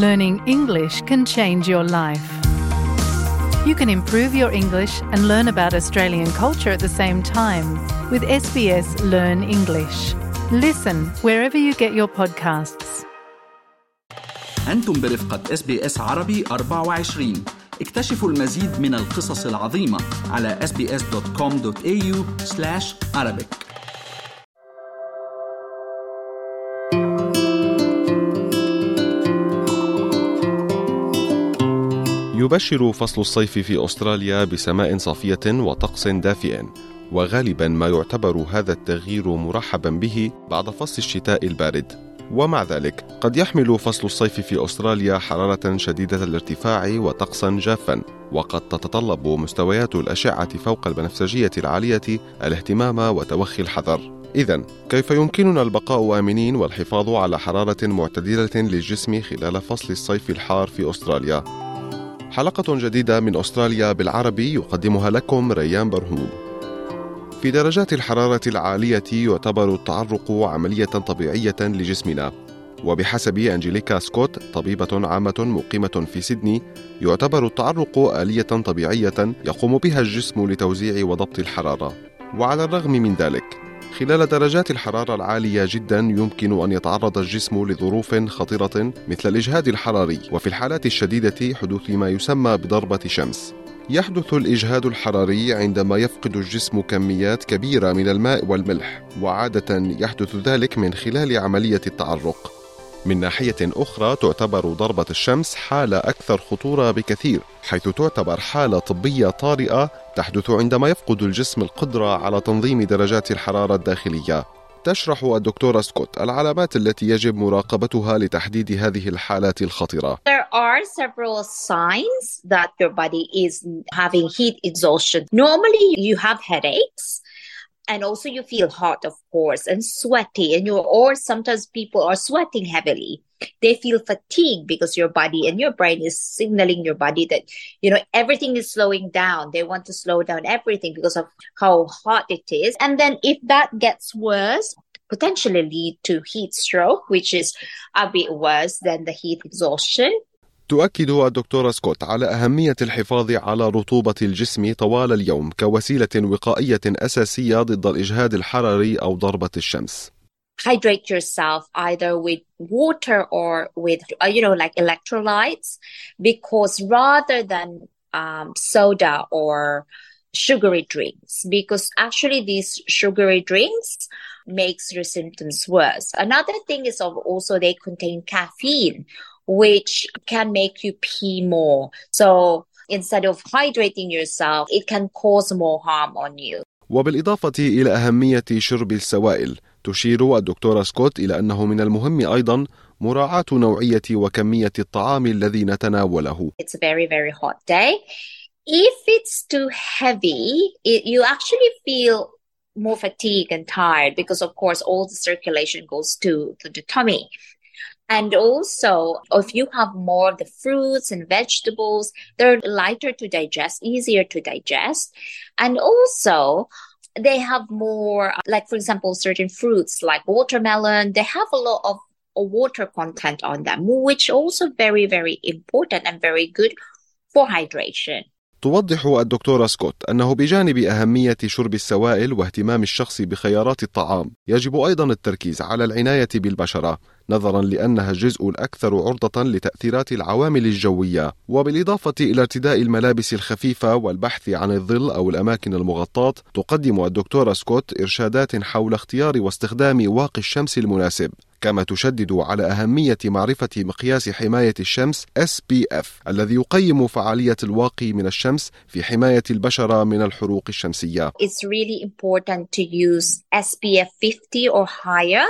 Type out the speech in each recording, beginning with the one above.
Learning English can change your life. You can improve your English and learn about Australian culture at the same time with SBS Learn English. Listen wherever you get your podcasts. أنتم برفقة اس بي اس عربي 24 اكتشفوا المزيد من القصص العظيمة على sbs.com.au يبشر فصل الصيف في أستراليا بسماء صافية وطقس دافئ وغالبا ما يعتبر هذا التغيير مرحبا به بعد فصل الشتاء البارد ومع ذلك قد يحمل فصل الصيف في أستراليا حرارة شديدة الارتفاع وطقسا جافا وقد تتطلب مستويات الأشعة فوق البنفسجية العالية الاهتمام وتوخي الحذر إذا كيف يمكننا البقاء آمنين والحفاظ على حرارة معتدلة للجسم خلال فصل الصيف الحار في أستراليا؟ حلقة جديدة من أستراليا بالعربي يقدمها لكم ريان برهوم. في درجات الحرارة العالية يعتبر التعرق عملية طبيعية لجسمنا، وبحسب أنجليكا سكوت طبيبة عامة مقيمة في سيدني، يعتبر التعرق آلية طبيعية يقوم بها الجسم لتوزيع وضبط الحرارة. وعلى الرغم من ذلك، خلال درجات الحرارة العالية جدا يمكن أن يتعرض الجسم لظروف خطيرة مثل الإجهاد الحراري وفي الحالات الشديدة حدوث ما يسمى بضربة شمس. يحدث الإجهاد الحراري عندما يفقد الجسم كميات كبيرة من الماء والملح، وعادة يحدث ذلك من خلال عملية التعرق. من ناحية أخرى تعتبر ضربة الشمس حالة أكثر خطورة بكثير حيث تعتبر حالة طبية طارئة تحدث عندما يفقد الجسم القدرة على تنظيم درجات الحرارة الداخلية تشرح الدكتورة سكوت العلامات التي يجب مراقبتها لتحديد هذه الحالات الخطرة. Are several signs that your body is having heat exhaustion. Normally you have headaches. And also you feel hot of course and sweaty and you or sometimes people are sweating heavily. They feel fatigued because your body and your brain is signaling your body that you know everything is slowing down. They want to slow down everything because of how hot it is. And then if that gets worse potentially lead to heat stroke which is a bit worse than the heat exhaustion تؤكد الدكتورة سكوت على أهمية الحفاظ على رطوبة الجسم طوال اليوم كوسيلة وقائية أساسية ضد الإجهاد الحراري أو ضربة الشمس. Hydrate yourself either with water or with, uh, you know, like electrolytes, because rather than um, soda or sugary drinks, because actually these sugary drinks makes your symptoms worse. Another thing is also they contain caffeine, which can make you pee more. So instead of hydrating yourself, it can cause more harm on you. وبالإضافة إلى أهمية شرب السوائل تشير الدكتورة سكوت إلى أنه من المهم أيضا مراعاة نوعية وكمية الطعام الذي نتناوله. It's a very very hot day. If it's too heavy, it, you actually feel more fatigued and tired because of course all the circulation goes to, to the tummy. And also, if you have more of the fruits and vegetables, they're lighter to digest, easier to digest. And also, they have more, like, for example, certain fruits like watermelon, they have a lot of water content on them, which also very, very important and very good for hydration. توضح الدكتورة سكوت أنه بجانب أهمية شرب السوائل واهتمام الشخص بخيارات الطعام، يجب أيضا التركيز على العناية بالبشرة، نظرا لأنها الجزء الأكثر عرضة لتأثيرات العوامل الجوية، وبالإضافة إلى ارتداء الملابس الخفيفة والبحث عن الظل أو الأماكن المغطاة، تقدم الدكتورة سكوت إرشادات حول اختيار واستخدام واقي الشمس المناسب. كما تشدد على أهمية معرفة مقياس حماية الشمس SPF الذي يقيم فعالية الواقي من الشمس في حماية البشرة من الحروق الشمسية. It's really important to use SPF 50 or higher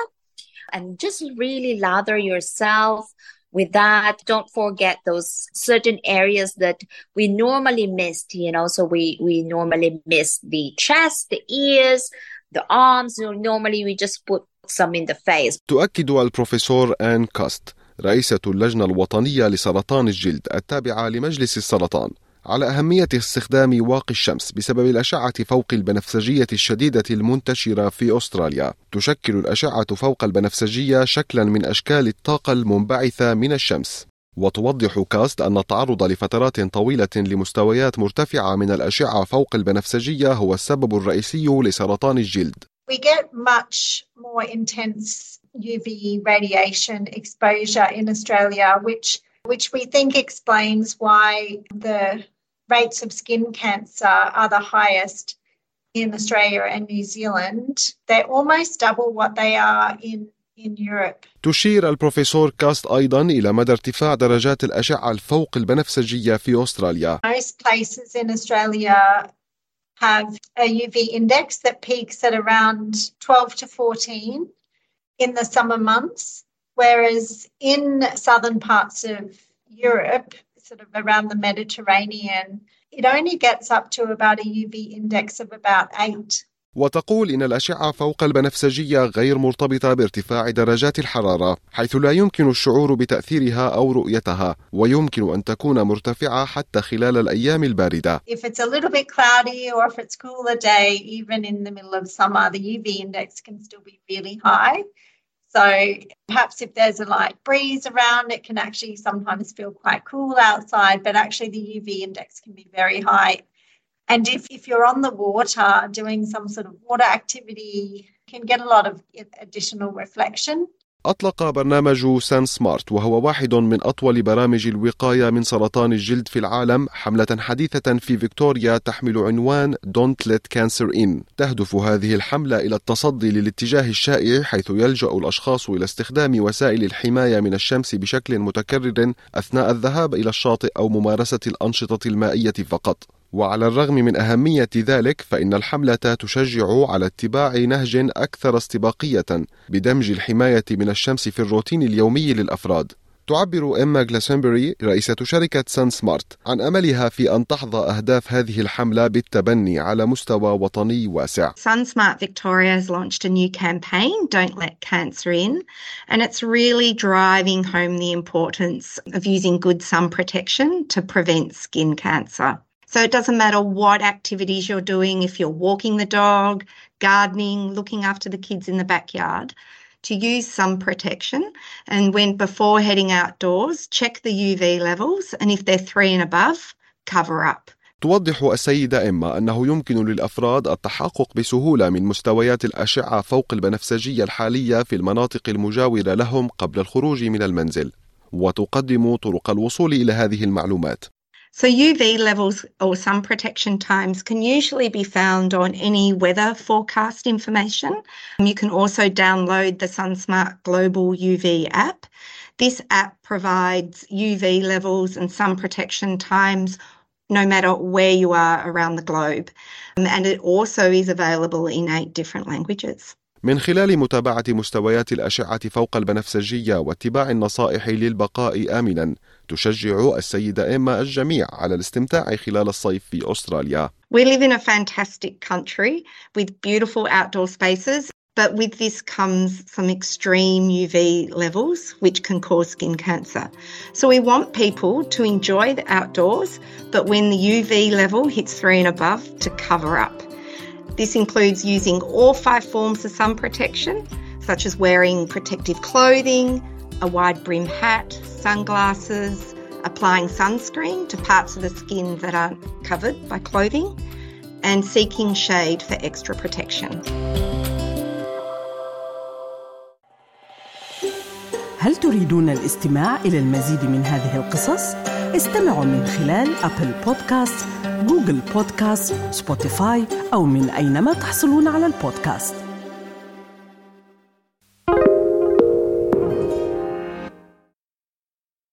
and just really lather yourself with that don't forget those certain areas that we normally missed you know so we we normally miss the chest the ears the arms you know, normally we just put some in the face تؤكد البروفيسور آن كاست رئيسة اللجنة الوطنية لسرطان الجلد التابعة لمجلس السرطان على أهمية استخدام واقي الشمس بسبب الأشعة فوق البنفسجية الشديدة المنتشرة في أستراليا. تشكل الأشعة فوق البنفسجية شكلا من أشكال الطاقة المنبعثة من الشمس. وتوضح كاست أن التعرض لفترات طويلة لمستويات مرتفعة من الأشعة فوق البنفسجية هو السبب الرئيسي لسرطان الجلد. We get much more intense UV radiation exposure in Australia, which which we think explains why the rates of skin cancer are the highest in Australia and New Zealand. They're almost double what they are in in Europe. تشير البروفيسور كاست أيضا إلى مدى ارتفاع درجات الأشعة الفوق البنفسجية في أستراليا. Most places in Australia have a UV index that peaks at around 12 to 14 in the summer months, whereas in southern parts of Europe, sort of around the Mediterranean, it only gets up to about a UV index of about 8. وتقول إن الأشعة فوق البنفسجية غير مرتبطة بارتفاع درجات الحرارة حيث لا يمكن الشعور بتأثيرها أو رؤيتها ويمكن أن تكون مرتفعة حتى خلال الأيام الباردة If it's a little bit cloudy or if it's cooler day, even in the middle of summer, the UV index can still be really high. So perhaps if there's a light breeze around, it can actually sometimes feel quite cool outside, but actually the UV index can be very high. And if, if you're on the water doing some sort of water activity, you can get a lot of additional reflection. أطلق برنامج سان سمارت وهو واحد من أطول برامج الوقاية من سرطان الجلد في العالم حملة حديثة في فيكتوريا تحمل عنوان Don't Let Cancer In. تهدف هذه الحملة إلى التصدي للاتجاه الشائع حيث يلجأ الأشخاص إلى استخدام وسائل الحماية من الشمس بشكل متكرر أثناء الذهاب إلى الشاطئ أو ممارسة الأنشطة المائية فقط. وعلى الرغم من أهمية ذلك فإن الحملة تشجع على اتباع نهج أكثر استباقية بدمج الحماية من الشمس في الروتين اليومي للأفراد تعبر إما جلاسنبري رئيسة شركة سان سمارت عن أملها في أن تحظى أهداف هذه الحملة بالتبني على مستوى وطني واسع. SunSmart Victoria has launched a new campaign, Don't Let Cancer In, and it's really driving home the importance of using good sun protection to prevent skin cancer. So it doesn't matter what activities you're doing, if you're walking the dog, gardening, looking after the kids in the backyard, to use sun protection. And when before heading outdoors, check the UV levels, and if they're three and above, cover up. توضح السيدة إما أنه يمكن للأفراد التحقق بسهولة من مستويات الأشعة فوق البنفسجية الحالية في المناطق المجاورة لهم قبل الخروج من المنزل وتقدم طرق الوصول إلى هذه المعلومات So UV levels or sun protection times can usually be found on any weather forecast information. You can also download the SunSmart Global UV app. This app provides UV levels and sun protection times no matter where you are around the globe. And it also is available in eight different languages. من خلال متابعة مستويات الأشعة فوق البنفسجية واتباع النصائح للبقاء آمنا تشجع السيدة إما الجميع على الاستمتاع خلال الصيف في أستراليا We live in a fantastic country with beautiful outdoor spaces but with this comes some extreme UV levels which can cause skin cancer. So we want people to enjoy the outdoors but when the UV level hits 3 and above to cover up. This includes using all five forms of sun protection, such as wearing protective clothing, a wide brim hat, sunglasses, applying sunscreen to parts of the skin that aren't covered by clothing, and seeking shade for extra protection. هل تريدون الاستماع إلى المزيد من هذه القصص؟ استمعوا من خلال أبل بودكاست جوجل بودكاست سبوتيفاي أو من أينما تحصلون على البودكاست